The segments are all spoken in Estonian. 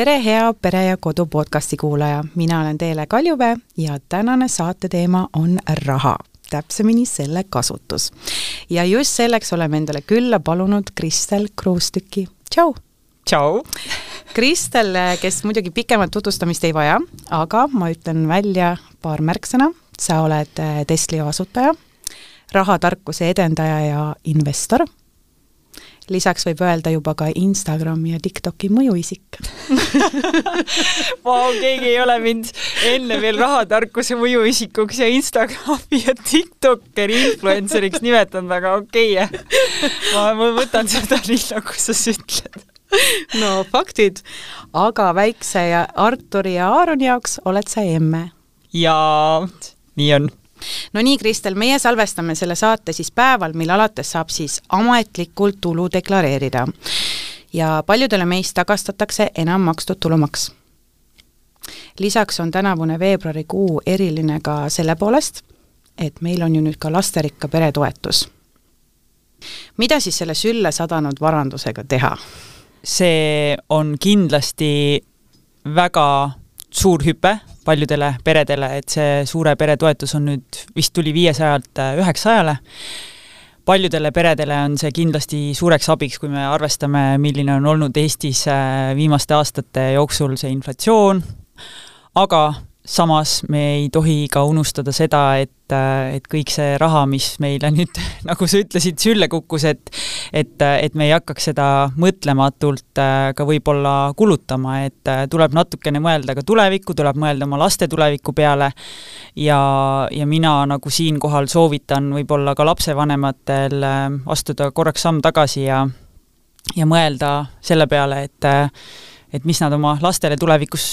tere, hea Pere ja Kodu podcasti kuulaja, mina olen Teele Kaljuvee ja tänane saate teema on raha, täpsemini selle kasutus. ja just selleks oleme endale külla palunud Kristel Kruustüki, tšau! tšau! Kristel, kes muidugi pikemat tutvustamist ei vaja, aga ma ütlen välja paar märksõna, sa oled Testlio asutaja, rahatarkuse edendaja ja investor lisaks võib öelda juba ka Instagrami ja TikToki mõjuisik. Vau, keegi ei ole mind enne veel rahatarkuse mõjuisikuks ja Instagrami ja TikTokeri influenceriks nimetanud, aga okei okay., ma, ma võtan seda nii, nagu sa ütled. No faktid, aga väikse ja Arturi ja Aaroni jaoks oled sa emme. jaa, nii on no nii, Kristel, meie salvestame selle saate siis päeval, mil alates saab siis ametlikult tulu deklareerida. ja paljudele meist tagastatakse enam makstud tulumaks. lisaks on tänavune veebruarikuu eriline ka selle poolest, et meil on ju nüüd ka lasterikka pere toetus. mida siis selle sülle sadanud varandusega teha? see on kindlasti väga suur hüpe paljudele peredele, et see suure pere toetus on nüüd, vist tuli viiesajalt äh, üheksasajale. paljudele peredele on see kindlasti suureks abiks, kui me arvestame, milline on olnud Eestis äh, viimaste aastate jooksul see inflatsioon, aga samas me ei tohi ka unustada seda, et, et kõik see raha, mis meile nüüd, nagu sa ütlesid, sülle kukkus, et et, et me ei hakkaks seda mõtlematult äh, ka võib-olla kulutama, et äh, tuleb natukene mõelda ka tulevikku, tuleb mõelda oma laste tuleviku peale. Ja, ja mina nagu siinkohal soovitan võib-olla ka lapsevanematel äh, astuda korraks samm tagasi ja ja mõelda selle peale, et et mis nad oma lastele tulevikus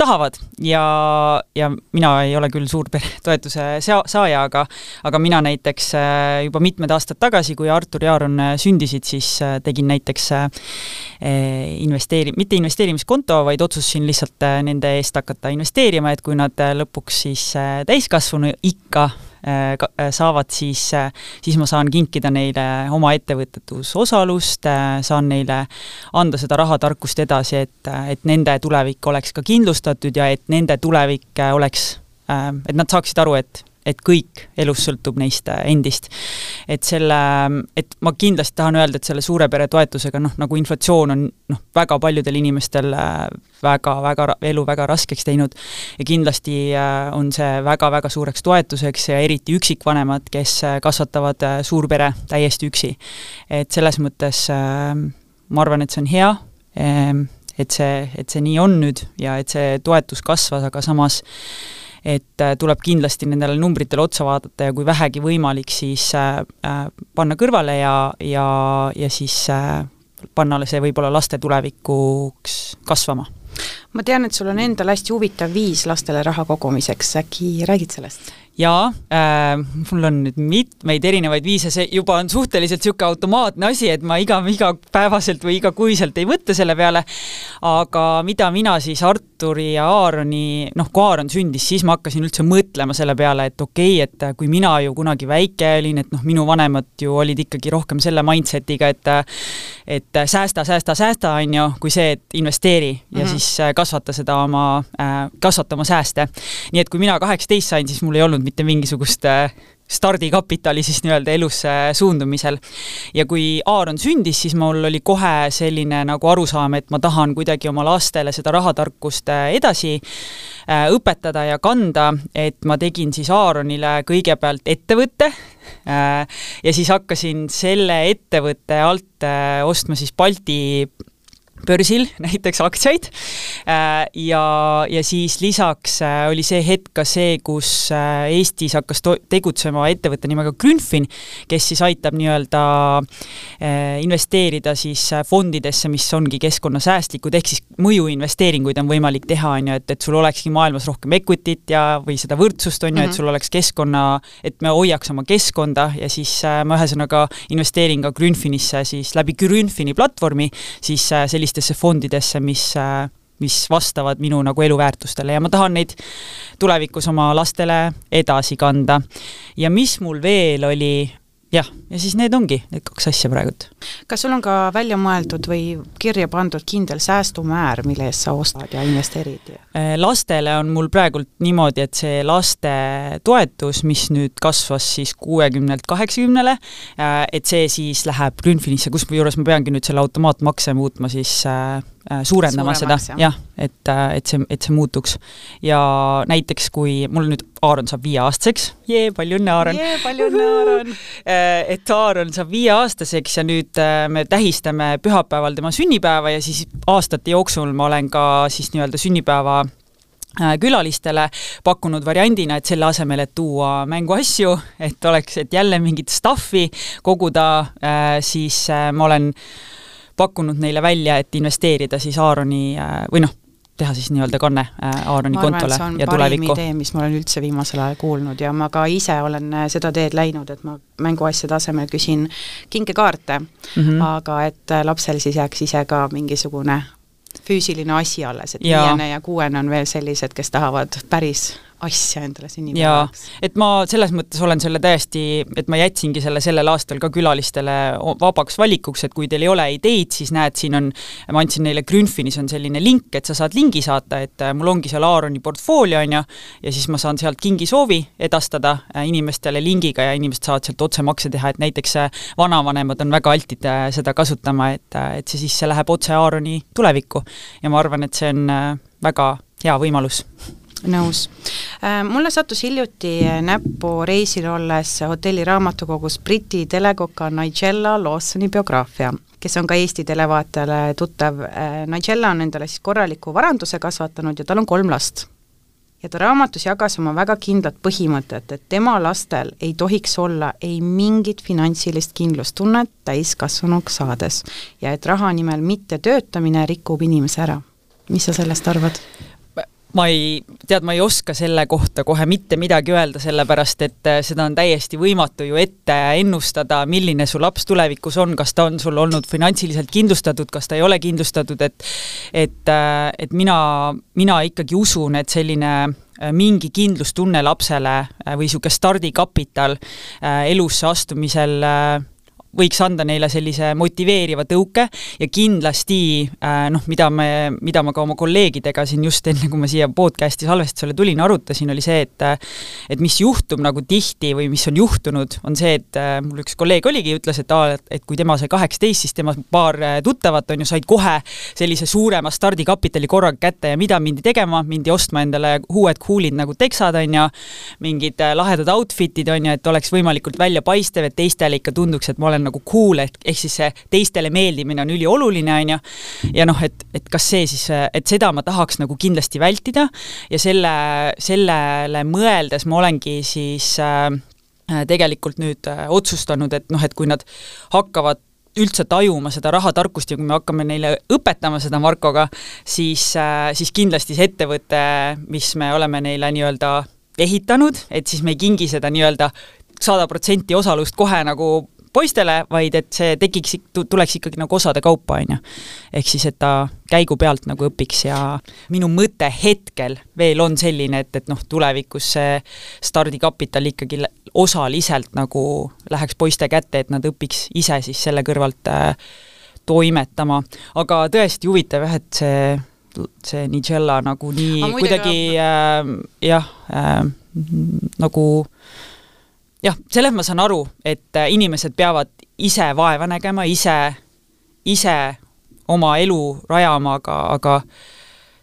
tahavad ja, ja mina ei ole küll suur peretoetuse sea-, saaja, aga aga mina näiteks äh, juba mitmed aastad tagasi, kui Artur ja Aaron äh, sündisid, siis äh, tegin näiteks investeeri-, mitte investeerimiskonto, vaid otsustasin lihtsalt nende eest hakata investeerima, et kui nad lõpuks siis täiskasvanu ikka saavad, siis, äh, siis ma saan kinkida neile oma ettevõtetusosalust, saan neile anda seda rahatarkust edasi, et, et nende tulevik oleks ka kindlustatud ja et nende tulevik oleks, et nad saaksid aru, et et kõik elus sõltub neist äh, endist. et selle, et ma kindlasti tahan öelda, et selle suure pere toetusega noh, nagu inflatsioon on noh, väga paljudel inimestel väga-väga äh, elu väga raskeks teinud ja kindlasti äh, on see väga-väga suureks toetuseks ja eriti üksikvanemad, kes kasvatavad suurpere täiesti üksi. et selles mõttes ma arvan, et see on hea, ähm, et see, et see nii on nüüd ja et see toetus kasvas, aga samas et äh, tuleb kindlasti nendele numbritele otsa vaadata ja kui vähegi võimalik, siis äh, äh, panna kõrvale ja, ja, ja siis panna see võib-olla laste tulevikuks kasvama ma tean, et sul on endal hästi huvitav viis lastele raha kogumiseks, äkki räägid sellest? jaa äh,, mul on nüüd mitmeid erinevaid viise, see juba on suhteliselt niisugune automaatne asi, et ma iga, igapäevaselt või igakuiselt ei mõtle selle peale, aga mida mina siis Arturi ja Aaroni, noh, kui Aaron sündis, siis ma hakkasin üldse mõtlema selle peale, et okei okay,, et kui mina ju kunagi väike olin, et noh, minu vanemad ju olid ikkagi rohkem selle mindset'iga, et et säästa, säästa, säästa, on ju, kui see, et investeeri ja mm -hmm. siis äh, kasvata seda oma äh,, kasvata oma sääste. nii et kui mina kaheksateist sain, siis mul ei olnud mitte mingisugust äh, stardikapitali siis nii-öelda elusse suundumisel. ja kui Aaron sündis, siis mul oli kohe selline nagu arusaam, et ma tahan kuidagi oma lastele seda rahatarkust äh, edasi äh, õpetada ja kanda, et ma tegin siis Aaronile kõigepealt ettevõtte ja siis hakkasin selle ettevõtte alt ostma siis Balti börsil näiteks aktsiaid äh, ja, ja siis lisaks äh, oli see hetk ka see, kus äh, Eestis hakkas tegutsema ettevõte nimega Grünfin, kes siis aitab nii-öelda investeerida siis fondidesse, mis ongi keskkonnasäästlikud, ehk siis mõjuinvesteeringuid on võimalik teha, on ju, et, et sul olekski maailmas rohkem equity't ja, või seda võrdsust, on ju, et mhm. sul oleks keskkonna, et me hoiaks oma keskkonda ja siis ma ühesõnaga investeerin ka Grünfinisse siis läbi Grünfini platvormi siis sellist sellistesse fondidesse, mis mis vastavad minu nagu eluväärtustele ja ma tahan neid tulevikus oma lastele edasi kanda. ja mis mul veel oli jah, ja siis need ongi need kaks asja praegult. kas sul on ka välja mõeldud või kirja pandud kindel säästumäär, mille eest sa ostad ja investeerid? Äh, lastele on mul praegult niimoodi, et see lastetoetus, mis nüüd kasvas siis kuuekümnelt kaheksakümnele, äh, et see siis läheb Grünfinisse, kusjuures ma peangi nüüd selle automaatmakse muutma siis äh, suurendama Suuremaks, seda, jah, et, äh, et see, et see muutuks. ja näiteks, kui mul nüüd Aaron saab viieaastaseks, jee, palju õnne, Aaron! jee, palju õnne, Aaron äh, et Aaron saab viieaastaseks ja nüüd me tähistame pühapäeval tema sünnipäeva ja siis aastate jooksul ma olen ka siis nii-öelda sünnipäeva külalistele pakkunud variandina, et selle asemel, et tuua mänguasju, et oleks, et jälle mingit stuff'i koguda, siis ma olen pakkunud neile välja, et investeerida siis Aaroni äh, või noh, teha siis nii-öelda kanne äh, Aaroni kontole ja tulevikku. idee, mis ma olen üldse viimasel ajal kuulnud ja ma ka ise olen äh, seda teed läinud, et ma mänguasjade asemel küsin kinkekaarte mm, -hmm. aga et lapsel siis jääks ise ka mingisugune füüsiline asi alles, et viiene ja kuuene on veel sellised, kes tahavad päris asja endale sünnipäevaks. et ma selles mõttes olen selle täiesti, et ma jätsingi selle sellel aastal ka külalistele vabaks valikuks, et kui teil ei ole ideid, siis näed, siin on, ma andsin neile Grünfinis on selline link, et sa saad lingi saata, et äh, mul ongi seal Aaroni portfoolio, on ju, ja siis ma saan sealt kingisoovi edastada äh, inimestele lingiga ja inimesed saavad sealt otsemakse teha, et näiteks äh, vanavanemad on väga altid seda kasutama, et, et see siis, see läheb otse Aaroni tulevikku. ja ma arvan, et see on väga hea võimalus nõus. Äh, mulle sattus hiljuti näppu reisil olles hotelli raamatukogus Briti telekoka Nigella Lawsoni biograafia, kes on ka Eesti televaatajale tuttav. Äh, Nigella on endale siis korraliku varanduse kasvatanud ja tal on kolm last. ja ta raamatus jagas oma väga kindlat põhimõtet, et tema lastel ei tohiks olla ei mingit finantsilist kindlustunnet täiskasvanuks saades ja et raha nimel mitte töötamine rikub inimese ära. mis sa sellest arvad? Ma ei, tead, ma ei oska selle kohta kohe mitte midagi öelda, sellepärast et äh, seda on täiesti võimatu ju ette ennustada, milline su laps tulevikus on, kas ta on sul olnud finantsiliselt kindlustatud, kas ta ei ole kindlustatud, et et, äh, et mina, mina ikkagi usun, et selline äh, mingi kindlustunne lapsele või niisugune stardikapital elusse astumisel võiks anda neile sellise motiveeriva tõuke ja kindlasti äh, noh, mida me, mida ma ka oma kolleegidega siin just enne, kui ma siia podcast'i salvestusele tulin, arutasin, oli see, et et mis juhtub nagu tihti või mis on juhtunud, on see, et äh, mul üks kolleeg oligi, ütles, et aa, et, et kui tema sai kaheksateist, siis tema paar äh, tuttavat on ju, said kohe sellise suurema stardikapitali korraga kätte ja mida mindi tegema, mindi ostma endale uued cool'id nagu teksad, on ju, mingid lahedad outfit'id, on ju, et oleks võimalikult väljapaistev, et teistele ikka tunduks, et ma olen on nagu cool, et ehk siis see teistele meeldimine on ülioluline, on ju, ja noh, et, et kas see siis, et seda ma tahaks nagu kindlasti vältida ja selle, sellele mõeldes ma olengi siis äh, tegelikult nüüd äh, otsustanud, et noh, et kui nad hakkavad üldse tajuma seda rahatarkust ja kui me hakkame neile õpetama seda Markoga, siis, äh, siis kindlasti see ettevõte, mis me oleme neile nii-öelda ehitanud, et siis me ei kingi seda nii-öelda sada protsenti osalust kohe nagu poistele, vaid et see tekiks, tuleks ikkagi nagu osade kaupa, on ju. ehk siis, et ta käigu pealt nagu õpiks ja minu mõte hetkel veel on selline, et, et noh, tulevikus see stardikapital ikkagi osaliselt nagu läheks poiste kätte, et nad õpiks ise siis selle kõrvalt äh, toimetama, aga tõesti huvitav jah, et see see Nigella nagu nii kuidagi äh, jah äh,, nagu äh, jah, selles ma saan aru, et äh, inimesed peavad ise vaeva nägema, ise, ise oma elu rajama, aga, aga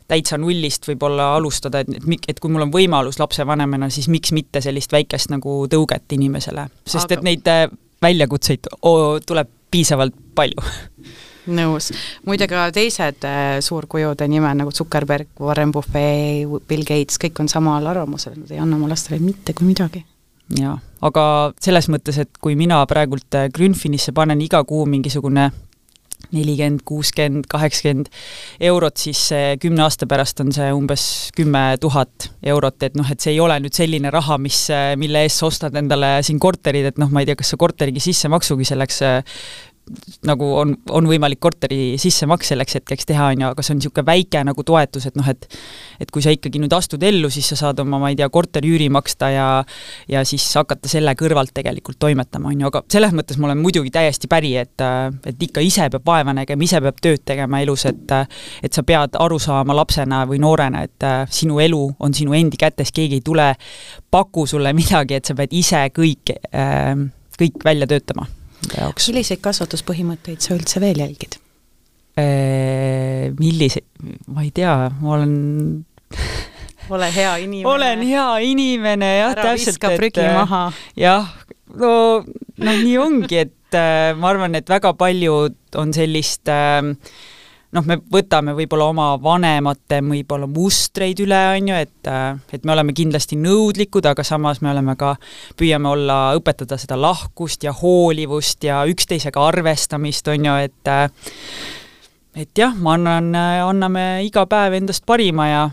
täitsa nullist võib-olla alustada, et, et, et kui mul on võimalus lapsevanemana, siis miks mitte sellist väikest nagu tõuget inimesele, sest aga... et neid äh, väljakutseid tuleb piisavalt palju. Nõus. muide ka teised äh, suurkujude nimed nagu Zuckerberg, Warren Buffet, Bill Gates, kõik on samal arvamusel, nad ei anna oma lastele mitte kui midagi. Jaa, aga selles mõttes, et kui mina praegult äh, Grünfinisse panen iga kuu mingisugune nelikümmend, kuuskümmend, kaheksakümmend eurot, siis kümne aasta pärast on see umbes kümme tuhat eurot, et noh, et see ei ole nüüd selline raha, mis, äh, mille eest sa ostad endale siin korterid, et noh, ma ei tea, kas sa korterigi sissemaksugi selleks äh, nagu on, on võimalik korteri sissemaks selleks hetkeks teha, on ju, aga see on niisugune väike nagu toetus, et noh, et et kui sa ikkagi nüüd astud ellu, siis sa saad oma, ma ei tea, korteri üüri maksta ja ja siis hakata selle kõrvalt tegelikult toimetama, on ju, aga selles mõttes ma olen muidugi täiesti päri, et et ikka ise peab vaeva nägema, ise peab tööd tegema elus, et et sa pead aru saama lapsena või noorena, et sinu elu on sinu endi kätes, keegi ei tule, paku sulle midagi, et sa pead ise kõik, kõik välja töötama jaoks. milliseid kasvatuspõhimõtteid sa üldse veel jälgid? Äh, milliseid, ma ei tea, ma olen ole hea inimene. olen hea inimene, jah, täpselt. ära viska prügi äh, maha. jah, no, no nii ongi, et äh, ma arvan, et väga palju on sellist äh, noh, me võtame võib-olla oma vanemate võib-olla mustreid üle, on ju, et et me oleme kindlasti nõudlikud, aga samas me oleme ka, püüame olla, õpetada seda lahkust ja hoolivust ja üksteisega arvestamist, on ju, et et jah, ma annan, anname iga päev endast parima ja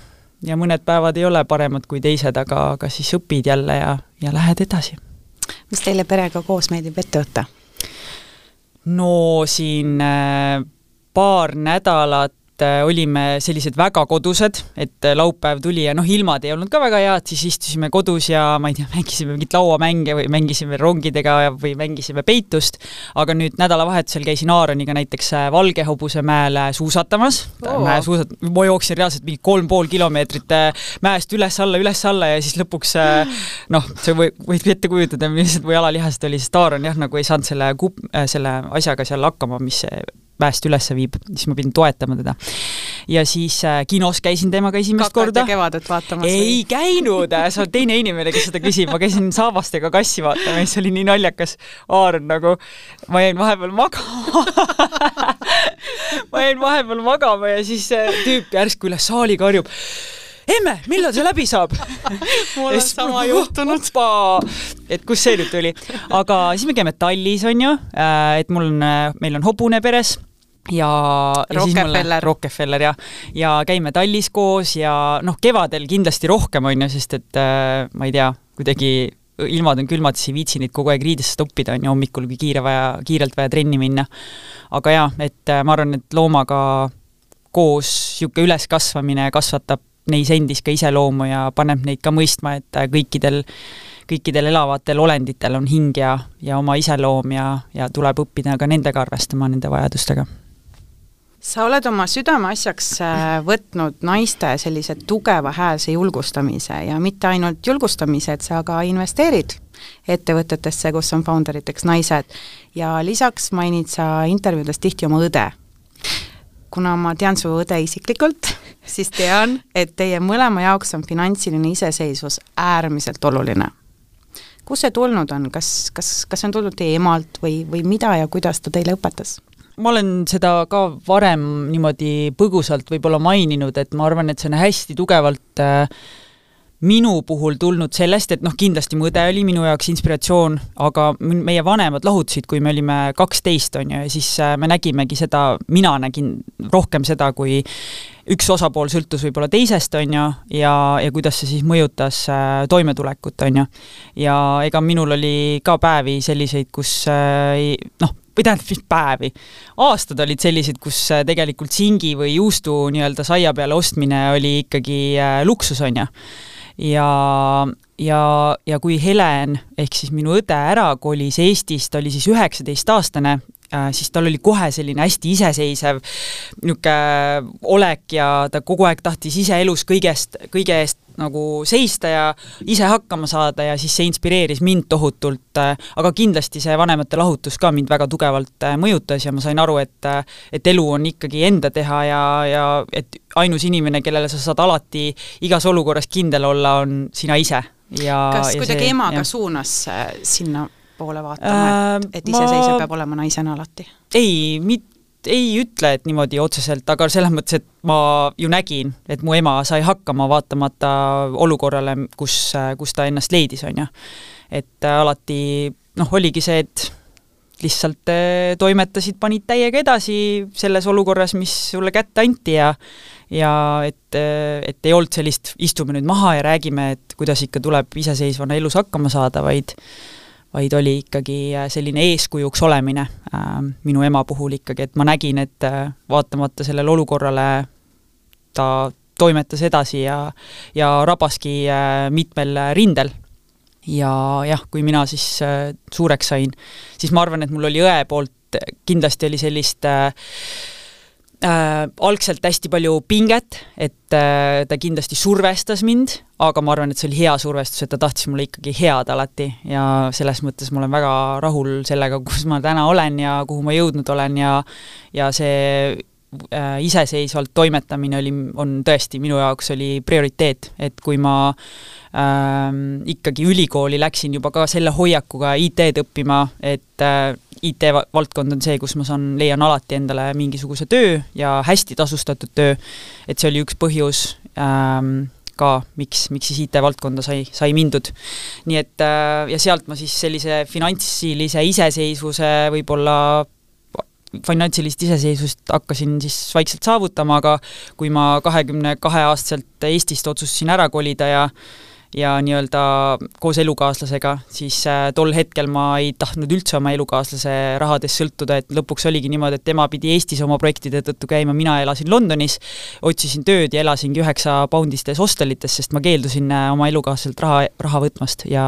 ja mõned päevad ei ole paremad kui teised, aga, aga siis õpid jälle ja, ja lähed edasi. mis teile perega koos meeldib ette võtta? no siin äh, paar nädalat olime sellised väga kodused, et äh, laupäev tuli ja noh, ilmad ei olnud ka väga head, siis istusime kodus ja ma ei tea, mängisime mingeid lauamänge või mängisime rongidega või mängisime peitust, aga nüüd nädalavahetusel käisin Aaroniga näiteks äh, Valge hobuse mäele suusatamas oh., mäesuusat-, ma jooksin reaalselt mingi kolm pool kilomeetrit mäest üles-alla, üles-alla ja siis lõpuks noh, see või, võid ette kujutada, millised mu jalalihased oli, sest Aaron jah, nagu ei saanud selle kup-, selle asjaga seal hakkama, mis mäest üles viib, siis ma pidin toetama teda. Ja siis äh, kinos käisin temaga esimest Kakat korda. kevadet vaatamas? ei või? käinud, äh, sa oled teine inimene, kes seda küsib, ma käisin saabastega kassi vaatamas, see oli nii naljakas. Aaron nagu, ma jäin vahepeal magama ma jäin vahepeal magama ja siis see tüüp järsku üle saali karjub emme, millal see läbi saab mul on sama juhtunud. et kust see nüüd tuli, aga siis me käime Tallis, on ju, äh, et mul on, äh, meil on hobune peres ja, Rockefeller. Rockefeller jah, ja käime Tallis koos ja noh, kevadel kindlasti rohkem, on ju, sest et äh, ma ei tea, kuidagi ilmad on külmad, siis ei viitsi neid kogu aeg riidesse toppida, on ju, hommikul, kui kiire vaja, kiirelt vaja trenni minna. aga jaa, et ma arvan, et loomaga koos niisugune üleskasvamine kasvatab neis endis ka iseloomu ja paneb neid ka mõistma, et kõikidel, kõikidel elavatel olenditel on hing ja, ja oma iseloom ja, ja tuleb õppida ka nendega arvestama, nende vajadustega sa oled oma südameasjaks äh, võtnud naiste sellise tugeva häälse julgustamise ja mitte ainult julgustamise, et sa ka investeerid ettevõtetesse, kus on founder iteks naised ja lisaks mainid sa intervjuudes tihti oma õde. kuna ma tean su õde isiklikult, siis tean, et teie mõlema jaoks on finantsiline iseseisvus äärmiselt oluline. kust see tulnud on, kas, kas, kas see on tulnud teie emalt või, või mida ja kuidas ta teile õpetas? Ma olen seda ka varem niimoodi põgusalt võib-olla maininud, et ma arvan, et see on hästi tugevalt äh, minu puhul tulnud sellest, et noh, kindlasti mu õde oli minu jaoks inspiratsioon, aga meie vanemad lahutasid, kui me olime kaksteist, on ju, ja siis äh, me nägimegi seda, mina nägin rohkem seda, kui üks osapool sõltus võib-olla teisest, on ju, ja, ja kuidas see siis mõjutas äh, toimetulekut, on ju. ja ega minul oli ka päevi selliseid, kus äh, noh, või tähendab, mis päevi, aastad olid sellised, kus äh, tegelikult singi või juustu nii-öelda saia peale ostmine oli ikkagi äh, luksus, on ju. Ja, ja, ja kui Helen ehk siis minu õde ära kolis Eestist, oli siis üheksateistaastane, siis tal oli kohe selline hästi iseseisev niisugune olek ja ta kogu aeg tahtis ise elus kõigest, kõige eest nagu seista ja ise hakkama saada ja siis see inspireeris mind tohutult, äh, aga kindlasti see vanemate lahutus ka mind väga tugevalt äh, mõjutas ja ma sain aru, et äh, et elu on ikkagi enda teha ja, ja et ainus inimene, kellele sa saad alati igas olukorras kindel olla, on sina ise. Ja kas kuidagi ema ka suunas sinna poole vaatama äh,, et, et iseseisev ma... peab olema naisena alati? ei, mit-, ei ütle, et niimoodi otseselt, aga selles mõttes, et ma ju nägin, et mu ema sai hakkama, vaatamata olukorrale, kus, kus ta ennast leidis, on ju. et äh, alati noh, oligi see, et lihtsalt äh, toimetasid, panid täiega edasi selles olukorras, mis sulle kätte anti ja ja et, et ei olnud sellist, istume nüüd maha ja räägime, et kuidas ikka tuleb iseseisvana elus hakkama saada, vaid vaid oli ikkagi selline eeskujuks olemine äh, minu ema puhul ikkagi, et ma nägin, et äh, vaatamata sellele olukorrale ta toimetas edasi ja, ja rabaski äh, mitmel rindel. ja jah, kui mina siis äh, suureks sain, siis ma arvan, et mul oli õe poolt kindlasti oli sellist äh, äh, algselt hästi palju pinget, et äh, ta kindlasti survestas mind, aga ma arvan, et see oli hea survestus, et ta tahtis mulle ikkagi head alati ja selles mõttes ma olen väga rahul sellega, kus ma täna olen ja kuhu ma jõudnud olen ja ja see äh, iseseisvalt toimetamine oli, on tõesti minu jaoks oli prioriteet, et kui ma äh, ikkagi ülikooli läksin juba ka selle hoiakuga IT-d õppima, et äh, IT-valdkond on see, kus ma saan, leian alati endale mingisuguse töö ja hästi tasustatud töö, et see oli üks põhjus ähm, ka, miks, miks siis IT-valdkonda sai, sai mindud. nii et äh, ja sealt ma siis sellise finantsilise iseseisvuse võib-olla finantsilist iseseisvust hakkasin siis vaikselt saavutama, aga kui ma kahekümne kahe aastaselt Eestist otsustasin ära kolida ja ja nii-öelda koos elukaaslasega, siis äh, tol hetkel ma ei tahtnud üldse oma elukaaslase rahadest sõltuda, et lõpuks oligi niimoodi, et tema pidi Eestis oma projektide tõttu käima, mina elasin Londonis, otsisin tööd ja elasingi üheksa poundistes hostelites, sest ma keeldusin äh, oma elukaaslaselt raha, raha võtmast ja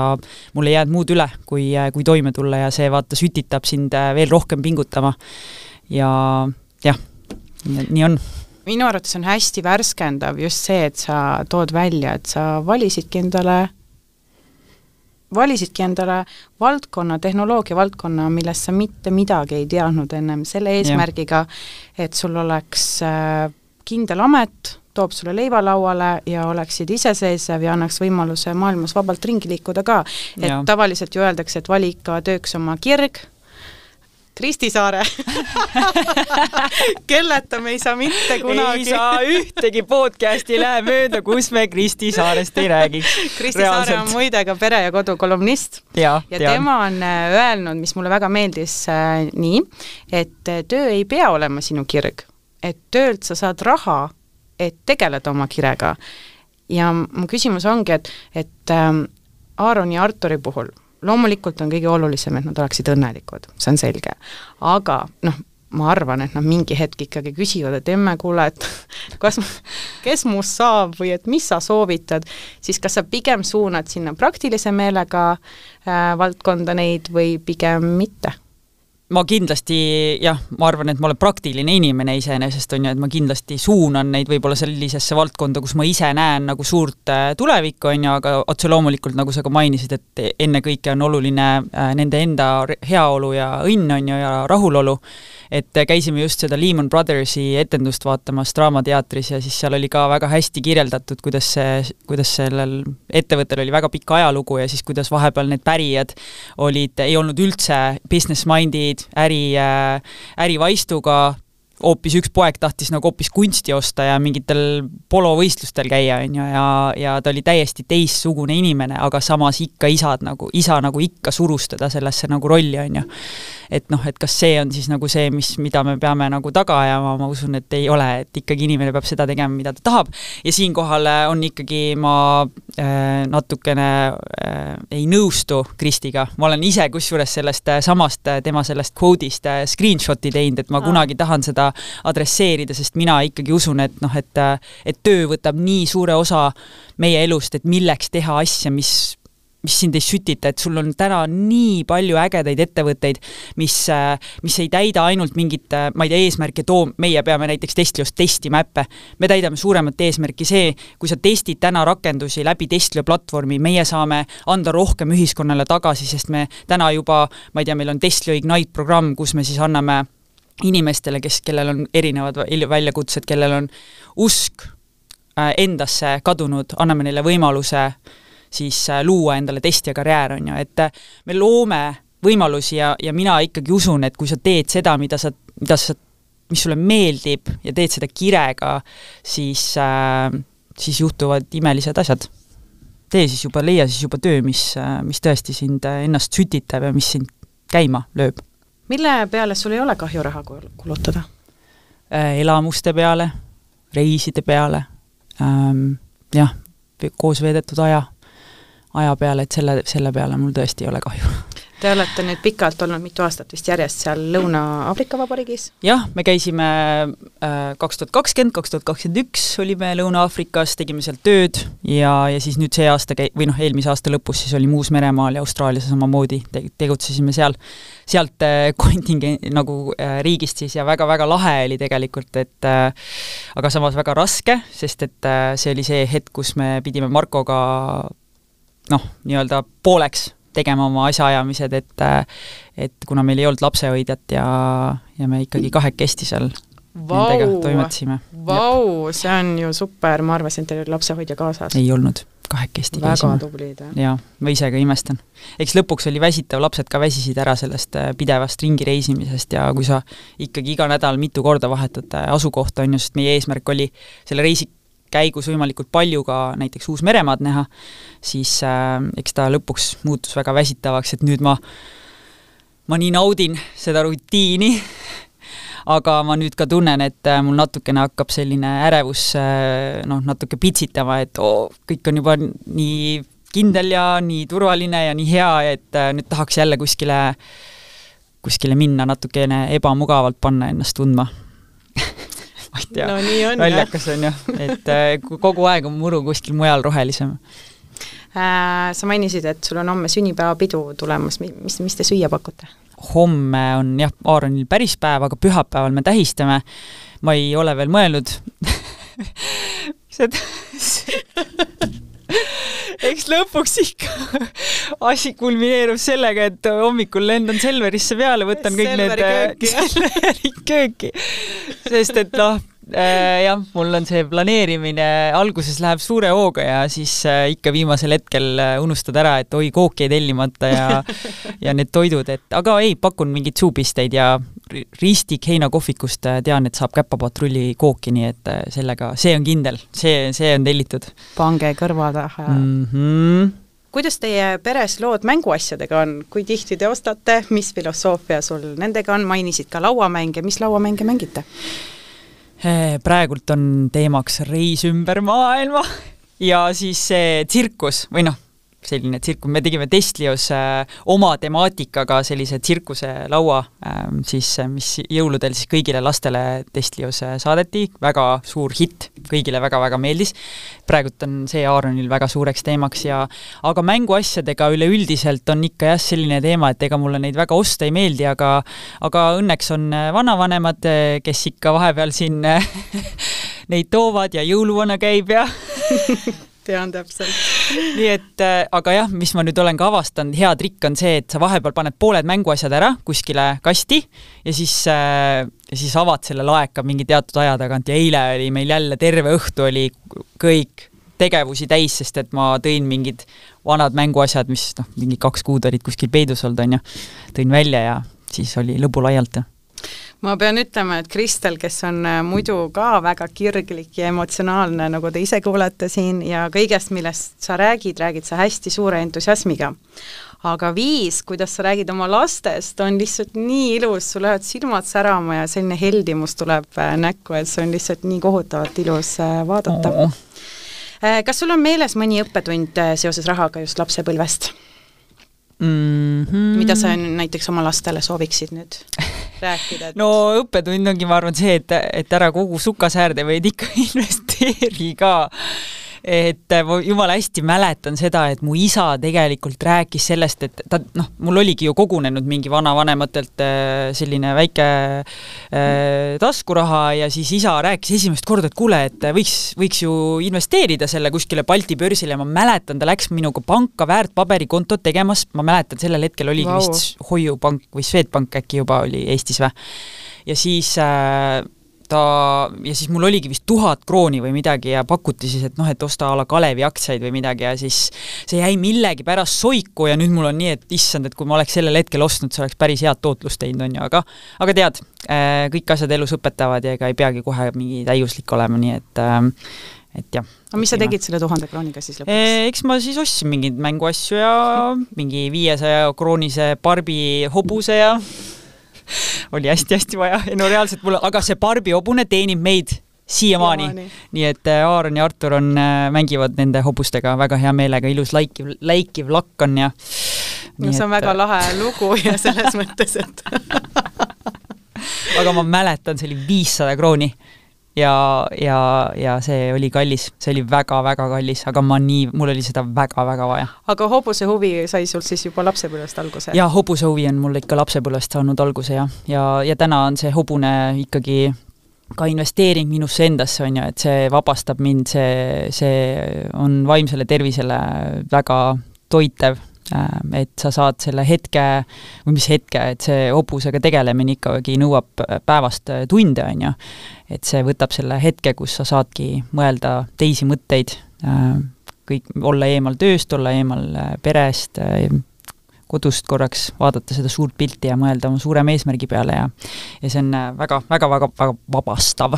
mul ei jäänud muud üle, kui, äh, kui toime tulla ja see vaata sütitab sind veel rohkem pingutama. ja jah, nii on minu arvates on hästi värskendav just see, et sa tood välja, et sa valisidki endale, valisidki endale valdkonna, tehnoloogia valdkonna, millest sa mitte midagi ei teadnud ennem, selle eesmärgiga, et sul oleks äh, kindel amet, toob sulle leiva lauale ja oleksid iseseisev ja annaks võimaluse maailmas vabalt ringi liikuda ka. et ja. tavaliselt ju öeldakse, et vali ikka tööks oma kirg, Kristi Saare kelleta me ei saa mitte kunagi. ei saa ühtegi podcast'i ei lähe mööda, kus me Kristi Saarest ei räägiks. Kristi Reaalselt. Saare on muide ka Pere ja Kodu kolumnist ja, ja tean. tema on äh, öelnud, mis mulle väga meeldis äh, nii, et äh, töö ei pea olema sinu kirg, et töölt sa saad raha, et tegeleda oma kirega. ja mu küsimus ongi, et, et ähm, Aaron ja Arturi puhul loomulikult on kõige olulisem, et nad oleksid õnnelikud, see on selge. aga noh, ma arvan, et nad mingi hetk ikkagi küsivad, et emme, kuule, et kas, kes must saab või et mis sa soovitad, siis kas sa pigem suunad sinna praktilise meelega äh, valdkonda neid või pigem mitte ma kindlasti jah, ma arvan, et ma olen praktiline inimene iseenesest, on ju, et ma kindlasti suunan neid võib-olla sellisesse valdkonda, kus ma ise näen nagu suurt äh, tulevikku, on ju, aga otse loomulikult, nagu sa ka mainisid, et ennekõike on oluline äh, nende enda heaolu ja õnn, on ju, ja rahulolu, et käisime just seda Lehman Brothersi etendust vaatamas Draamateatris ja siis seal oli ka väga hästi kirjeldatud, kuidas see, kuidas sellel ettevõttel oli väga pikk ajalugu ja siis kuidas vahepeal need pärijad olid, ei olnud üldse business-minded, äri, äh, ärivaistuga, hoopis üks poeg tahtis nagu hoopis kunsti osta ja mingitel polovõistlustel käia, on ju, ja, ja ta oli täiesti teistsugune inimene, aga samas ikka isad nagu, isa nagu ikka surus teda sellesse nagu rolli, on ju et noh, et kas see on siis nagu see, mis, mida me peame nagu taga ajama, ma usun, et ei ole, et ikkagi inimene peab seda tegema, mida ta tahab, ja siinkohal äh, on ikkagi ma äh, natukene äh, ei nõustu Kristiga, ma olen ise kusjuures sellest äh, samast äh,, tema sellest kvoodist äh, screenshot'i teinud, et ma ah. kunagi tahan seda adresseerida, sest mina ikkagi usun, et noh, et et töö võtab nii suure osa meie elust, et milleks teha asja, mis mis sind ei sütita, et sul on täna nii palju ägedaid ettevõtteid, mis, mis ei täida ainult mingit, ma ei tea, eesmärki, too, meie peame näiteks Testliost testima äppe. me täidame suuremat eesmärki, see, kui sa testid täna rakendusi läbi Testlio platvormi, meie saame anda rohkem ühiskonnale tagasi, sest me täna juba, ma ei tea, meil on Testlio Ignite programm, kus me siis anname inimestele, kes, kellel on erinevad väljakutsed, kellel on usk äh, endasse kadunud, anname neile võimaluse äh, siis äh, luua endale testija karjäär, on ju, et äh, me loome võimalusi ja, ja mina ikkagi usun, et kui sa teed seda, mida sa, mida sa, mis sulle meeldib ja teed seda kirega, siis äh,, siis juhtuvad imelised asjad. tee siis juba, leia siis juba töö, mis, äh, mis tõesti sind ennast sütitab ja mis sind käima lööb. mille peale sul ei ole kahju raha kulutada elamuste peale, reiside peale ähm,, jah, koos veedetud aja aja peale, et selle, selle peale mul tõesti ei ole kahju. Te olete nüüd pikalt olnud, mitu aastat vist järjest seal Lõuna-Aafrika Vabariigis? jah, me käisime äh, kaks tuhat kakskümmend, kaks tuhat kakskümmend üks olime Lõuna-Aafrikas, tegime seal tööd ja, ja siis nüüd see aasta käi-, või noh, eelmise aasta lõpus siis olime Uus-Meremaal ja Austraalias samamoodi te-, tegutsesime seal, sealt äh, kontingen-, nagu äh, riigist siis ja väga-väga lahe oli tegelikult, et aga samas väga raske, sest et see oli see hetk, kus me pidime Markoga noh, nii-öelda pooleks tegema oma asjaajamised, et et kuna meil ei olnud lapsehoidjat ja, ja me ikkagi kahekesti seal Vau, nendega toimetasime. Vau, see on ju super, ma arvasin, et teil oli lapsehoidja kaasas. ei olnud, kahekesti väga käisime. tublid, jah. jaa, ma ise ka imestan. eks lõpuks oli väsitav, lapsed ka väsisid ära sellest äh, pidevast ringi reisimisest ja kui sa ikkagi iga nädal mitu korda vahetad äh, asukohta, on ju, sest meie eesmärk oli selle reisi käigus võimalikult palju ka näiteks Uus-Meremaad näha, siis äh, eks ta lõpuks muutus väga väsitavaks, et nüüd ma, ma nii naudin seda rutiini, aga ma nüüd ka tunnen, et äh, mul natukene hakkab selline ärevus äh, noh, natuke pitsitama, et oo, kõik on juba nii kindel ja nii turvaline ja nii hea, et äh, nüüd tahaks jälle kuskile, kuskile minna natukene ebamugavalt panna ennast tundma ma ei tea no,, naljakas on ju, et äh, kogu aeg on muru kuskil mujal rohelisem äh,. Sa mainisid, et sul on homme sünnipäevapidu tulemas, mis, mis te süüa pakute? homme on jah, Aaronil päris päev, aga pühapäeval me tähistame. ma ei ole veel mõelnud seda eks lõpuks ikka asi kulmineerub sellega, et hommikul lendan Selverisse peale, võtan kõik Selveri need Selveri kööki, sest et noh, äh, jah, mul on see planeerimine, alguses läheb suure hooga ja siis äh, ikka viimasel hetkel äh, unustad ära, et oi, kooki jäi tellimata ja ja need toidud, et aga ei, pakun mingeid suupisteid ja ristik heinakohvikust tean, et saab käpapatrulli kooki, nii et sellega, see on kindel, see, see on tellitud. pange kõrva taha. Mm. -hmm kuidas teie peres lood mänguasjadega on, kui tihti te ostate, mis filosoofia sul nendega on, mainisid ka lauamänge, mis lauamänge mängite? Eh, praegult on teemaks reis ümber maailma. Ja siis see tsirkus või noh, selline tsirkus, me tegime Testlios äh, oma temaatikaga sellise tsirkuselaua äh,, siis mis jõuludel siis kõigile lastele Testlios äh, saadeti, väga suur hitt, kõigile väga-väga meeldis. praegult on see Aaronil väga suureks teemaks ja aga mänguasjadega üleüldiselt on ikka jah, selline teema, et ega mulle neid väga osta ei meeldi, aga aga õnneks on äh, vanavanemad, äh, kes ikka vahepeal siin neid toovad ja jõuluvana käib ja tean täpselt. nii et äh, aga jah, mis ma nüüd olen ka avastanud, hea trikk on see, et sa vahepeal paned pooled mänguasjad ära kuskile kasti ja siis äh,, siis avad selle laeka mingi teatud aja tagant ja eile oli meil jälle terve õhtu oli kõik tegevusi täis, sest et ma tõin mingid vanad mänguasjad, mis noh, mingi kaks kuud olid kuskil peidus olnud, on ju, tõin välja ja siis oli lõbu laialt ma pean ütlema, et Kristel, kes on äh, muidu ka väga kirglik ja emotsionaalne, nagu te ise kuulete siin, ja kõigest, millest sa räägid, räägid sa hästi suure entusiasmiga. aga viis, kuidas sa räägid oma lastest, on lihtsalt nii ilus, sul lähevad silmad särama ja selline heldimus tuleb äh, näkku, et see on lihtsalt nii kohutavalt ilus äh, vaadata oh.. Kas sul on meeles mõni õppetund seoses rahaga just lapsepõlvest? mm. -hmm. mida sa näiteks oma lastele sooviksid nüüd rääkida et...? no õppetund ongi, ma arvan, see, et, et ära kogu sukasäärde, vaid ikka investeeri ka et äh, ma jumala hästi mäletan seda, et mu isa tegelikult rääkis sellest, et ta noh, mul oligi ju kogunenud mingi vanavanematelt äh, selline väike äh, taskuraha ja siis isa rääkis esimest korda, et kuule, et võiks, võiks ju investeerida selle kuskile Balti börsile ja ma mäletan, ta läks minuga panka väärtpaberikontot tegemas, ma mäletan, sellel hetkel oligi wow. vist Hoiupank või Swedbank äkki juba oli Eestis või ja siis äh, ta, ja siis mul oligi vist tuhat krooni või midagi ja pakuti siis, et noh, et osta a la Kalevi aktsiaid või midagi ja siis see jäi millegipärast soiku ja nüüd mul on nii, et issand, et kui ma oleks sellel hetkel ostnud, see oleks päris head tootlust teinud, on ju, aga aga tead, äh, kõik asjad elus õpetavad ja ega ei peagi kohe mingi täiuslik olema, nii et äh, et jah. aga mis sa tegid selle tuhande krooniga siis lõpuks? Äh, eks ma siis ostsin mingeid mänguasju ja mingi viiesaja kroonise Barbi hobuse ja oli hästi-hästi vaja, ei no reaalselt mul, aga see Barbi hobune teenib meid siiamaani. nii et äh, Aaron ja Artur on, äh, mängivad nende hobustega väga hea meelega, ilus läikiv, läikiv lakk on ja no see on et... väga lahe lugu ja selles mõttes, et aga ma mäletan, see oli viissada krooni ja, ja, ja see oli kallis, see oli väga-väga kallis, aga ma nii, mul oli seda väga-väga vaja. aga hobuse huvi sai sul siis juba lapsepõlvest alguse? jaa, hobuse huvi on mul ikka lapsepõlvest saanud alguse jah, ja, ja, ja täna on see hobune ikkagi ka investeering minusse endasse, on ju, et see vabastab mind, see, see on vaimsele tervisele väga toitev Äh, et sa saad selle hetke, või mis hetke, et see hobusega tegelemine ikkagi nõuab päevast tunde, on ju. Et see võtab selle hetke, kus sa saadki mõelda teisi mõtteid, äh, kõik, olla eemal tööst, olla eemal äh, perest, kodust korraks vaadata seda suurt pilti ja mõelda oma suurema eesmärgi peale ja ja see on väga, väga, väga, väga vabastav.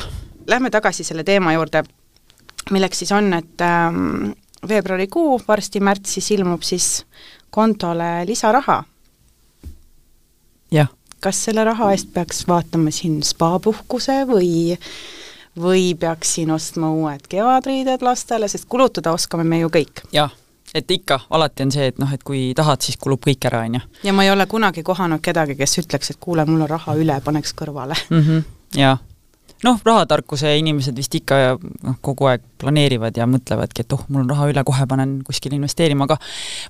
Lähme tagasi selle teema juurde, milleks siis on, et ähm, veebruarikuu, varsti märtsis ilmub siis kontole lisaraha. jah. Kas selle raha eest peaks vaatama siin spaapuhkuse või või peaks siin ostma uued kevadriided lastele, sest kulutada oskame me ju kõik. jah, et ikka, alati on see, et noh, et kui tahad, siis kulub kõik ära, on ju. ja ma ei ole kunagi kohanud kedagi, kes ütleks, et kuule, mul on raha üle, paneks kõrvale mm. -hmm, jah noh, rahatarkuse inimesed vist ikka noh, kogu aeg planeerivad ja mõtlevadki, et oh, mul on raha üle, kohe panen kuskile investeerima, aga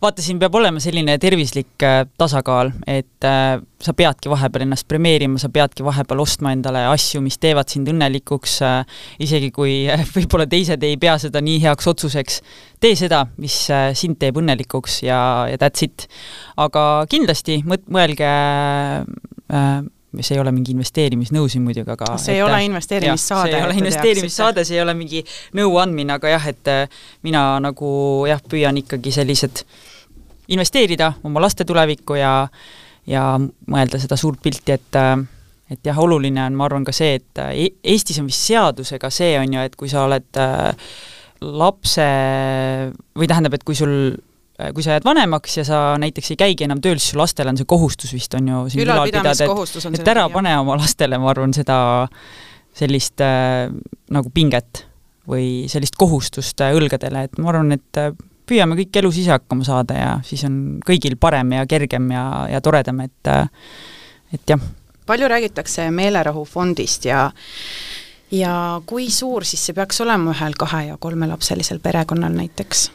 vaata, siin peab olema selline tervislik äh, tasakaal, et äh, sa peadki vahepeal ennast premeerima, sa peadki vahepeal ostma endale asju, mis teevad sind õnnelikuks äh,, isegi kui äh, võib-olla teised ei pea seda nii heaks otsuseks, tee seda, mis äh, sind teeb õnnelikuks ja, ja that's it. aga kindlasti mõt-, mõelge äh, see ei ole mingi investeerimisnõu siin muidugi, aga see ei et, ole investeerimissaade. see ei ole investeerimissaade, see ei ole mingi nõuandmine, aga jah, et äh, mina nagu jah, püüan ikkagi sellised investeerida oma laste tulevikku ja ja mõelda seda suurt pilti, et äh, et jah, oluline on, ma arvan, ka see, et äh, e-, Eestis on vist seadusega see, on ju, et kui sa oled lapse või tähendab, et kui sul Äh, kui sa jääd vanemaks ja sa näiteks ei käigi enam tööl, siis su lastel on see kohustus vist, on ju, sind ülal pidada, et et ära pane oma lastele, ma arvan, seda sellist äh, nagu pinget või sellist kohustust äh, õlgadele, et ma arvan, et äh, püüame kõik elus ise hakkama saada ja siis on kõigil parem ja kergem ja, ja toredam, et et jah. palju räägitakse meelerahufondist ja ja kui suur siis see peaks olema ühel kahe- ja kolmelapselisel perekonnal näiteks?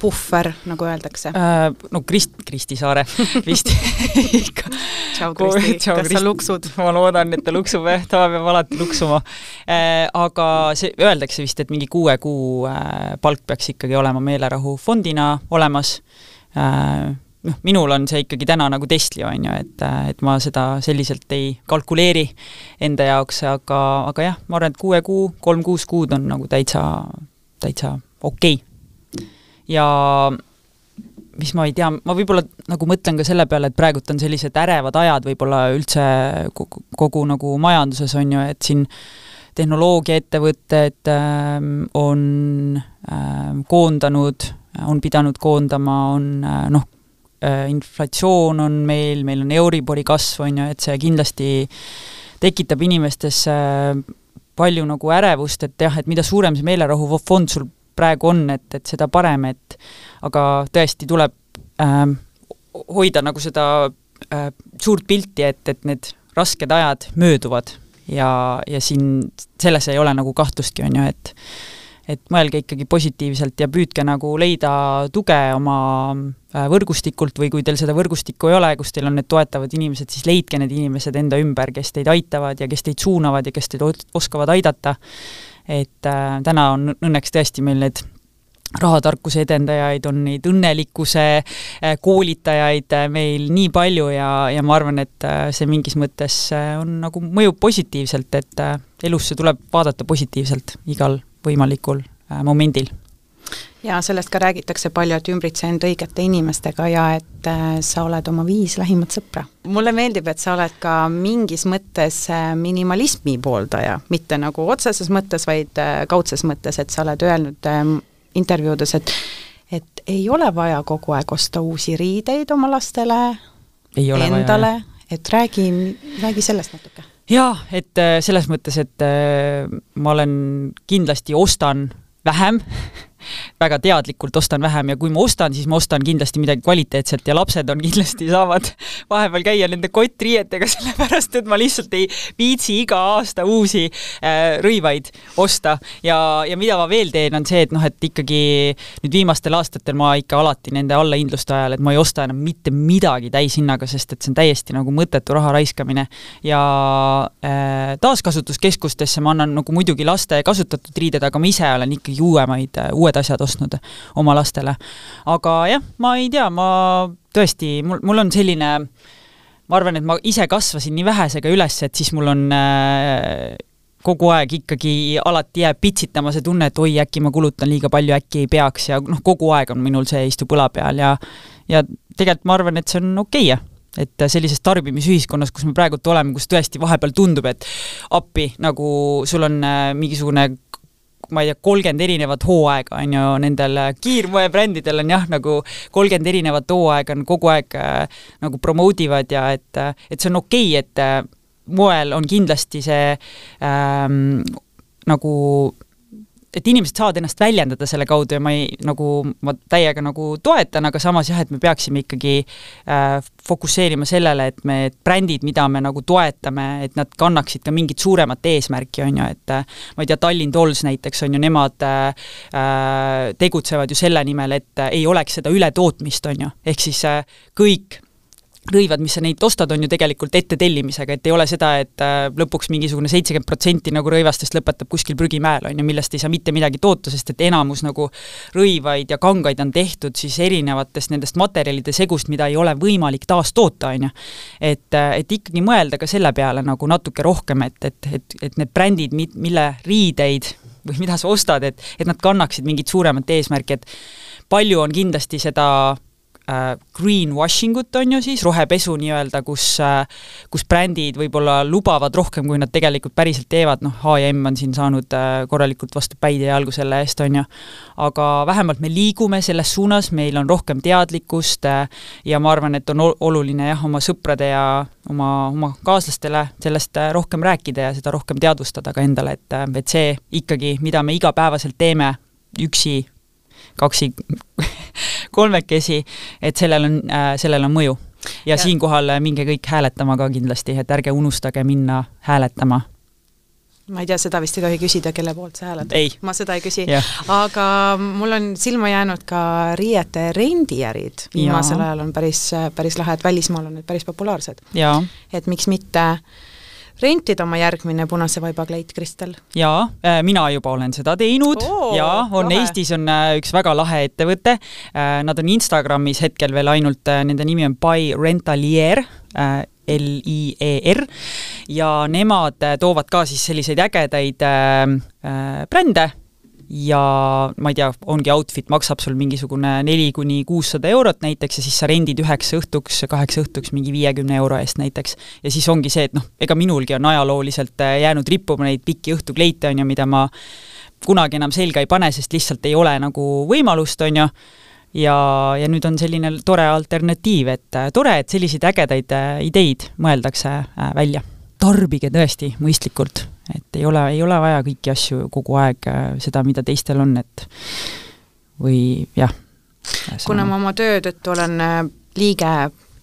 Puhver, nagu öeldakse äh,? No Krist-, Kristi Saare vist ikka. tšau Kristi, kas Krist... sa luksud? ma loodan, et ta luksub jah, ta peab alati luksuma äh,. Aga see, öeldakse vist, et mingi kuue kuu äh, palk peaks ikkagi olema meelerahufondina olemas äh, noh, minul on see ikkagi täna nagu testli, on ju, et, et ma seda selliselt ei kalkuleeri enda jaoks, aga, aga jah, ma arvan, et kuue kuu, kolm-kuus kuud on nagu täitsa, täitsa okei okay ja mis ma ei tea, ma võib-olla nagu mõtlen ka selle peale, et praegult on sellised ärevad ajad võib-olla üldse kogu, kogu nagu majanduses, on ju, et siin tehnoloogiaettevõtted äh, on äh, koondanud, on pidanud koondama, on äh, noh äh,, inflatsioon on meil, meil on Euribori kasv, on ju, et see kindlasti tekitab inimestes palju nagu ärevust, et jah, et mida suurem see meelerahufond sul praegu on, et, et seda parem, et aga tõesti tuleb äh, hoida nagu seda äh, suurt pilti, et, et need rasked ajad mööduvad ja, ja siin selles ei ole nagu kahtlustki, on ju, et et mõelge ikkagi positiivselt ja püüdke nagu leida tuge oma äh, võrgustikult või kui teil seda võrgustikku ei ole, kus teil on need toetavad inimesed, siis leidke need inimesed enda ümber, kes teid aitavad ja kes teid suunavad ja kes teid oskavad aidata et äh, täna on õnneks tõesti meil need rahatarkuse edendajaid, on neid õnnelikkuse äh, koolitajaid äh, meil nii palju ja, ja ma arvan, et äh, see mingis mõttes on nagu, mõjub positiivselt, et elusse tuleb vaadata positiivselt igal võimalikul momendil ja sellest ka räägitakse palju, et ümbritse end õigete inimestega ja et äh, sa oled oma viis lähimat sõpra. mulle meeldib, et sa oled ka mingis mõttes äh, minimalismi pooldaja, mitte nagu otseses mõttes, vaid äh, kaudses mõttes, et sa oled öelnud ähm, intervjuudes, et et ei ole vaja kogu aeg osta uusi riideid oma lastele, endale, et räägi, räägi sellest natuke. Jaa, et selles mõttes, et ma olen, kindlasti ostan vähem väga teadlikult ostan vähem ja kui ma ostan, siis ma ostan kindlasti midagi kvaliteetset ja lapsed on kindlasti, saavad vahepeal käia nende kottriietega, sellepärast et ma lihtsalt ei viitsi iga aasta uusi äh, rõivaid osta. ja, ja mida ma veel teen, on see, et noh, et ikkagi nüüd viimastel aastatel ma ikka alati nende allahindluste ajal, et ma ei osta enam mitte midagi täishinnaga, sest et see on täiesti nagu mõttetu raha raiskamine. ja äh, taaskasutuskeskustesse ma annan nagu muidugi laste kasutatud riided, aga ma ise olen ikkagi uuemaid, uued asjad ostnud oma lastele. aga jah, ma ei tea, ma tõesti, mul, mul on selline ma arvan, et ma ise kasvasin nii vähesega üles, et siis mul on äh, kogu aeg ikkagi alati jääb pitsitama see tunne, et oi, äkki ma kulutan liiga palju, äkki ei peaks ja noh, kogu aeg on minul see istub õla peal ja ja tegelikult ma arvan, et see on okei okay et sellises tarbimisühiskonnas, kus me praegult oleme, kus tõesti vahepeal tundub, et appi, nagu sul on äh, mingisugune ma ei tea, kolmkümmend erinevat hooaega on ju nendel kiirmoebrändidel on jah, nagu kolmkümmend erinevat hooaega on kogu aeg äh, nagu promote ivad ja et, äh, et see on okei okay,, et äh, moel on kindlasti see ähm, nagu et inimesed saavad ennast väljendada selle kaudu ja ma ei, nagu ma täiega nagu toetan, aga samas jah, et me peaksime ikkagi äh, fokusseerima sellele, et me, et brändid, mida me nagu toetame, et nad kannaksid ka mingit suuremat eesmärki, on ju, et äh, ma ei tea, Tallinn Dolls näiteks on ju, nemad äh, äh tegutsevad ju selle nimel, et äh, ei oleks seda ületootmist, on ju, ehk siis äh, kõik rõivad, mis sa neid ostad, on ju tegelikult ettetellimisega, et ei ole seda, et äh, lõpuks mingisugune seitsekümmend protsenti nagu rõivastest lõpetab kuskil prügimäel, on ju, millest ei saa mitte midagi toota, sest et enamus nagu rõivaid ja kangaid on tehtud siis erinevatest nendest materjalide segust, mida ei ole võimalik taastoota, on ju. et, äh, et ikkagi mõelda ka selle peale nagu natuke rohkem, et, et, et, et need brändid, mille riideid või mida sa ostad, et, et nad kannaksid mingit suuremat eesmärki, et palju on kindlasti seda greenwashing ut, on ju siis, rohepesu nii-öelda, kus äh, kus brändid võib-olla lubavad rohkem, kui nad tegelikult päriselt teevad, noh, H&M on siin saanud äh, korralikult vastu päid ja jalgu selle eest, on ju. aga vähemalt me liigume selles suunas, meil on rohkem teadlikkust äh, ja ma arvan, et on oluline jah, oma sõprade ja oma, oma kaaslastele sellest äh, rohkem rääkida ja seda rohkem teadvustada ka endale, et, äh, et see ikkagi, mida me igapäevaselt teeme, üksi, kaksi kolmekesi, et sellel on äh,, sellel on mõju. ja, ja siinkohal äh, minge kõik hääletama ka kindlasti, et ärge unustage minna hääletama. Ma ei tea, seda vist ei tohi küsida, kelle poolt sa hääletad. ma seda ei küsi. Aga mul on silma jäänud ka riiete rendiärid, viimasel ajal on päris, päris lahe, et välismaal on need päris populaarsed. et miks mitte äh, rentida oma järgmine punase vaiba kleit, Kristel? jaa, äh, mina juba olen seda teinud oh, ja on lahe. Eestis on äh, üks väga lahe ettevõte, äh, nad on Instagramis hetkel veel ainult, nende nimi on Buy Rentalier, L-I-E-R, ja nemad toovad ka siis selliseid ägedaid brände ja ma ei tea, ongi outfit maksab sul mingisugune neli kuni kuussada eurot näiteks ja siis sa rendid üheks õhtuks, kaheks õhtuks mingi viiekümne euro eest näiteks. ja siis ongi see, et noh, ega minulgi on ajalooliselt äh, jäänud rippuma neid pikki õhtukleite, on ju, mida ma kunagi enam selga ei pane, sest lihtsalt ei ole nagu võimalust, on ju, ja, ja nüüd on selline tore alternatiiv, et äh, tore, et selliseid ägedaid äh, ideid mõeldakse välja. Tarbige tõesti mõistlikult et ei ole, ei ole vaja kõiki asju kogu aeg äh, seda, mida teistel on, et või jah. kuna ma oma töö tõttu olen äh, liige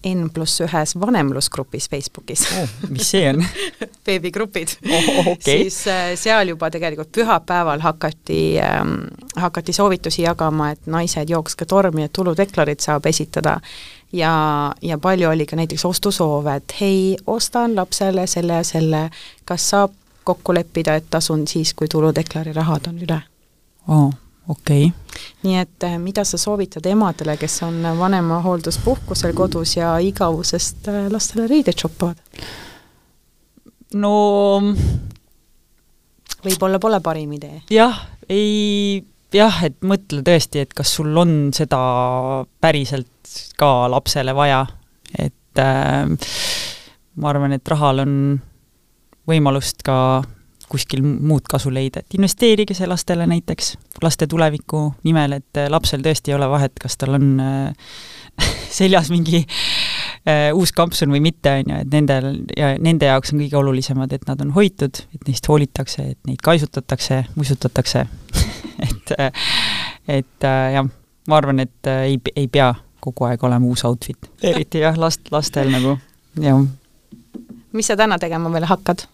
N pluss ühes vanemlusgrupis Facebookis oh,. mis see on beebigrupid oh,. Okay. siis äh, seal juba tegelikult pühapäeval hakati ähm,, hakati soovitusi jagama, et naised jookske tormi, et tuludeklarid saab esitada ja, ja palju oli ka näiteks ostusoove, et hei, ostan lapsele selle ja selle, kas saab kokku leppida, et tasun siis, kui tuludeklari rahad on üle oh,. okei okay.. nii et eh, mida sa soovitad emadele, kes on vanemahoolduspuhkusel kodus ja igavusest eh, lastele riideid shoppavad? no võib-olla pole parim idee? jah, ei jah, et mõtle tõesti, et kas sul on seda päriselt ka lapsele vaja, et äh, ma arvan, et rahal on võimalust ka kuskil muud kasu leida, et investeerige see lastele näiteks, laste tuleviku nimel, et äh, lapsel tõesti ei ole vahet, kas tal on äh, seljas mingi äh, uus kampsun või mitte, on ju, et nendel ja nende jaoks on kõige olulisemad, et nad on hoitud, et neist hoolitakse, et neid kaisutatakse, muisutatakse et et äh, jah, ma arvan, et äh, ei, ei pea kogu aeg olema uus outfit, eriti jah, last, lastel nagu, jah. mis sa täna tegema veel hakkad?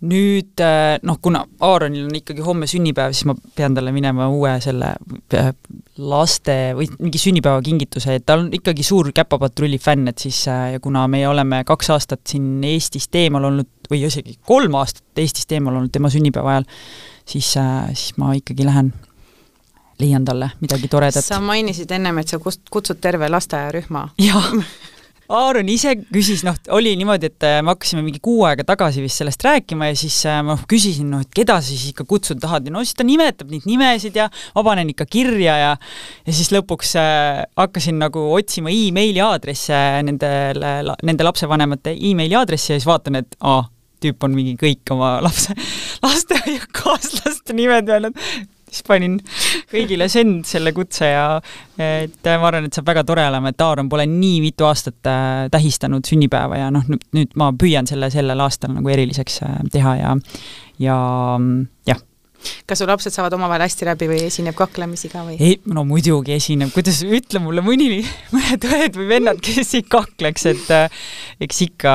nüüd äh, noh, kuna Aaronil on ikkagi homme sünnipäev, siis ma pean talle minema uue selle laste või mingi sünnipäevakingituse, et tal on ikkagi suur Käpapatrulli fänn, et siis ja kuna me oleme kaks aastat siin Eestist eemal olnud või isegi kolm aastat Eestist eemal olnud tema sünnipäeva ajal, siis, siis ma ikkagi lähen leian talle midagi toredat. sa mainisid ennem, et sa kutsud terve lasteaiarühma. jah Aaron ise küsis, noh, oli niimoodi, et äh, me hakkasime mingi kuu aega tagasi vist sellest rääkima ja siis äh, ma küsisin, noh, et keda sa siis ikka kutsuda tahad ja no siis ta nimetab neid nimesid ja ma panen ikka kirja ja ja siis lõpuks äh, hakkasin nagu otsima emaili aadresse nendele, nende lapsevanemate emaili aadressi ja siis vaatan, et aa, tüüp on mingi kõik oma lapse, lasteaiakaaslaste nimed öelnud. siis panin kõigile send selle kutse ja et ma arvan, et saab väga tore olema, et Aaron pole nii mitu aastat äh, tähistanud sünnipäeva ja noh, nüüd, nüüd ma püüan selle sellel aastal nagu eriliseks äh, teha ja, ja jah. Kas su lapsed saavad omavahel hästi läbi või esineb kaklemisi ka või? ei, no muidugi esineb, kuidas, ütle mulle mõni, mõned õed või vennad, kes ei kakleks, et äh, eks ikka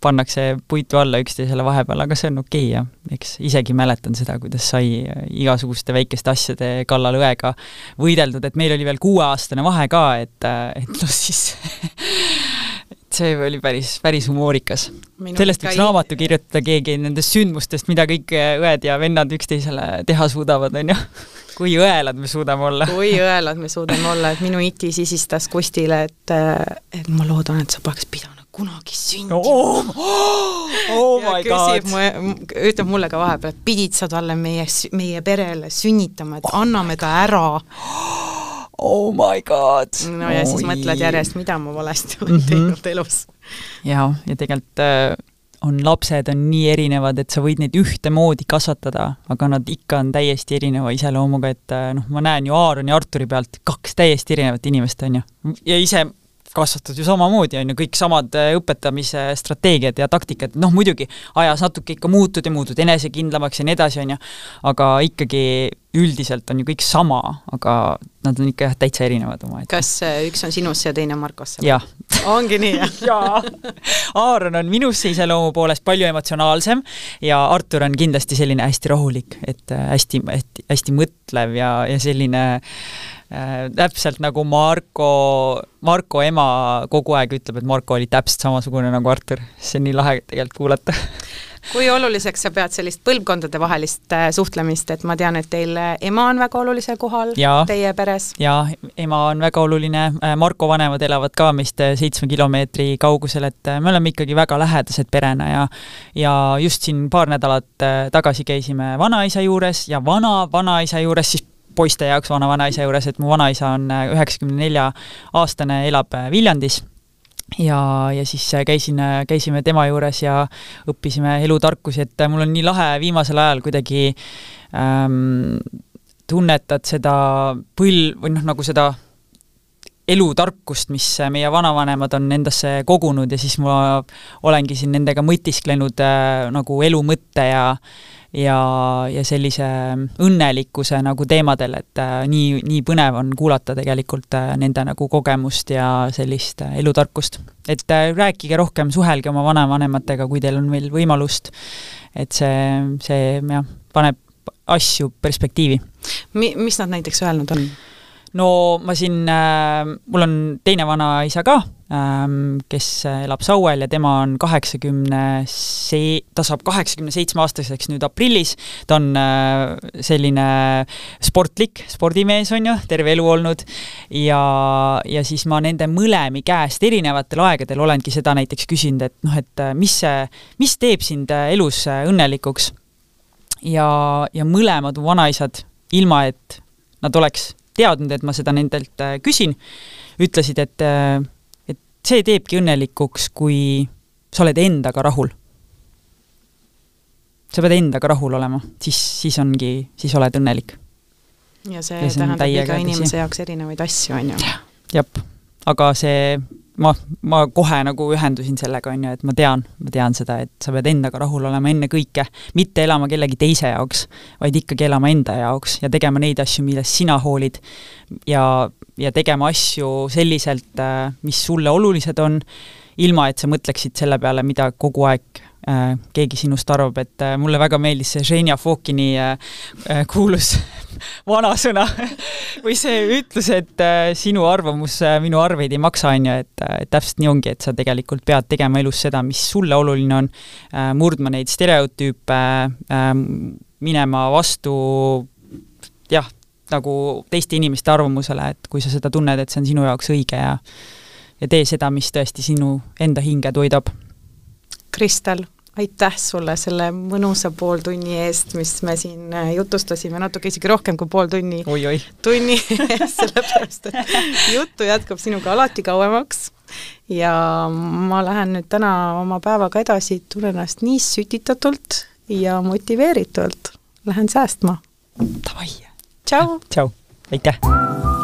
pannakse puitu alla üksteisele vahepeal, aga see on okei okay, jah, eks isegi mäletan seda, kuidas sai igasuguste väikeste asjade kallal õega võideldud, et meil oli veel kuueaastane vahe ka, et, et noh siis et see oli päris, päris humoorikas. sellest võiks raamatu kirjutada keegi nendest sündmustest, mida kõik õed ja vennad üksteisele teha suudavad, on ju kui õelad me suudame olla. kui õelad me suudame olla, et minu iti sisistas Kustile, et, et ma loodan, et sa poleks pidanud kunagi sündima oh, oh my god. ütleb mulle ka vahepeal, et pidid sa talle meie, meie perele sünnitama, et oh anname ta ära. Oh my god. no ja Oi. siis mõtled järjest, mida ma valesti olen mm -hmm. teinud elus. jaa, ja tegelikult äh, on lapsed on nii erinevad, et sa võid neid ühtemoodi kasvatada, aga nad ikka on täiesti erineva iseloomuga, et äh, noh, ma näen ju Aaroni ja Arturi pealt kaks täiesti erinevat inimest, on ju. ja ise kasvatad ju samamoodi, on ju, kõik samad äh, õpetamise strateegiad ja taktikad, noh muidugi ajas natuke ikka muutud ja muutud enesekindlamaks ja nii edasi, on ju, aga ikkagi üldiselt on ju kõik sama, aga nad on ikka jah, täitsa erinevad omaette. kas äh, üks on sinusse ja teine Markosse? jah. ongi nii, jah? jaa. Aaron on minusse iseloomu poolest palju emotsionaalsem ja Artur on kindlasti selline hästi rahulik, et äh, hästi, hästi, hästi mõtlev ja, ja selline äh, täpselt nagu Marko, Marko ema kogu aeg ütleb, et Marko oli täpselt samasugune nagu Artur. see on nii lahe tegelikult kuulata kui oluliseks sa pead sellist põlvkondadevahelist äh, suhtlemist, et ma tean, et teil äh, ema on väga olulisel kohal ja, teie peres? jaa, ema on väga oluline, äh, Marko vanemad elavad ka meist seitsme kilomeetri kaugusel, et me oleme ikkagi väga lähedased perena ja ja just siin paar nädalat tagasi käisime vanaisa juures ja vana-vanaisa juures siis poiste jaoks vana-vanaisa juures, et mu vanaisa on üheksakümne nelja aastane, elab Viljandis. Ja, ja siis äh, käisin, äh, käisime tema juures ja õppisime elutarkusi, et äh, mul on nii lahe viimasel ajal kuidagi ähm, tunnetad seda põl- või noh, nagu seda elutarkust, mis meie vanavanemad on endasse kogunud ja siis ma olengi siin nendega mõtisklenud äh, nagu elu mõtte ja ja, ja sellise õnnelikkuse nagu teemadel, et äh, nii, nii põnev on kuulata tegelikult äh, nende nagu kogemust ja sellist äh, elutarkust. et äh, rääkige rohkem, suhelge oma vanavanematega, kui teil on veel võimalust, et see, see jah, paneb asju perspektiivi. Mi-, mis nad näiteks öelnud on? No ma siin äh,, mul on teine vanaisa ka ähm,, kes elab Sauel ja tema on kaheksakümne see-, ta saab kaheksakümne seitsme aastaseks nüüd aprillis, ta on äh, selline sportlik spordimees, on ju, terve elu olnud, ja, ja siis ma nende mõlemi käest erinevatel aegadel olengi seda näiteks küsinud, et noh, et äh, mis see, mis teeb sind äh, elus äh, õnnelikuks. ja, ja mõlemad vanaisad, ilma et nad oleks teadnud, et ma seda nendelt äh, küsin, ütlesid, et, äh, et see teebki õnnelikuks, kui sa oled endaga rahul. sa pead endaga rahul olema, siis, siis ongi, siis oled õnnelik. ja see, ja see tähendab iga inimese jaoks erinevaid asju, on ju. jah, aga see ma, ma kohe nagu ühendusin sellega, on ju, et ma tean, ma tean seda, et sa pead endaga rahul olema ennekõike, mitte elama kellegi teise jaoks, vaid ikkagi elama enda jaoks ja tegema neid asju, millest sina hoolid ja, ja tegema asju selliselt, äh, mis sulle olulised on, ilma et sa mõtleksid selle peale, mida kogu aeg keegi sinust arvab, et äh, mulle väga meeldis see Ženja Fokini äh, kuulus vanasõna või see ütlus, et sinu arvamus minu arveid ei maksa, on ju, et täpselt nii ongi, et sa tegelikult pead tegema elus seda, mis sulle oluline on, murdma neid stereotüüpe, minema vastu jah, nagu teiste inimeste arvamusele, et kui sa seda tunned, et see on sinu jaoks õige ja ja tee seda, mis tõesti sinu enda hinge toidab Kristel, aitäh sulle selle mõnusa pooltunni eest, mis me siin äh, jutustasime, natuke isegi rohkem kui pool tunni. tunni eest, sellepärast et juttu jätkub sinuga alati kauemaks ja ma lähen nüüd täna oma päevaga edasi, tunnen ennast nii sütitatult ja motiveeritult, lähen säästma. Davai! tšau! tšau, aitäh!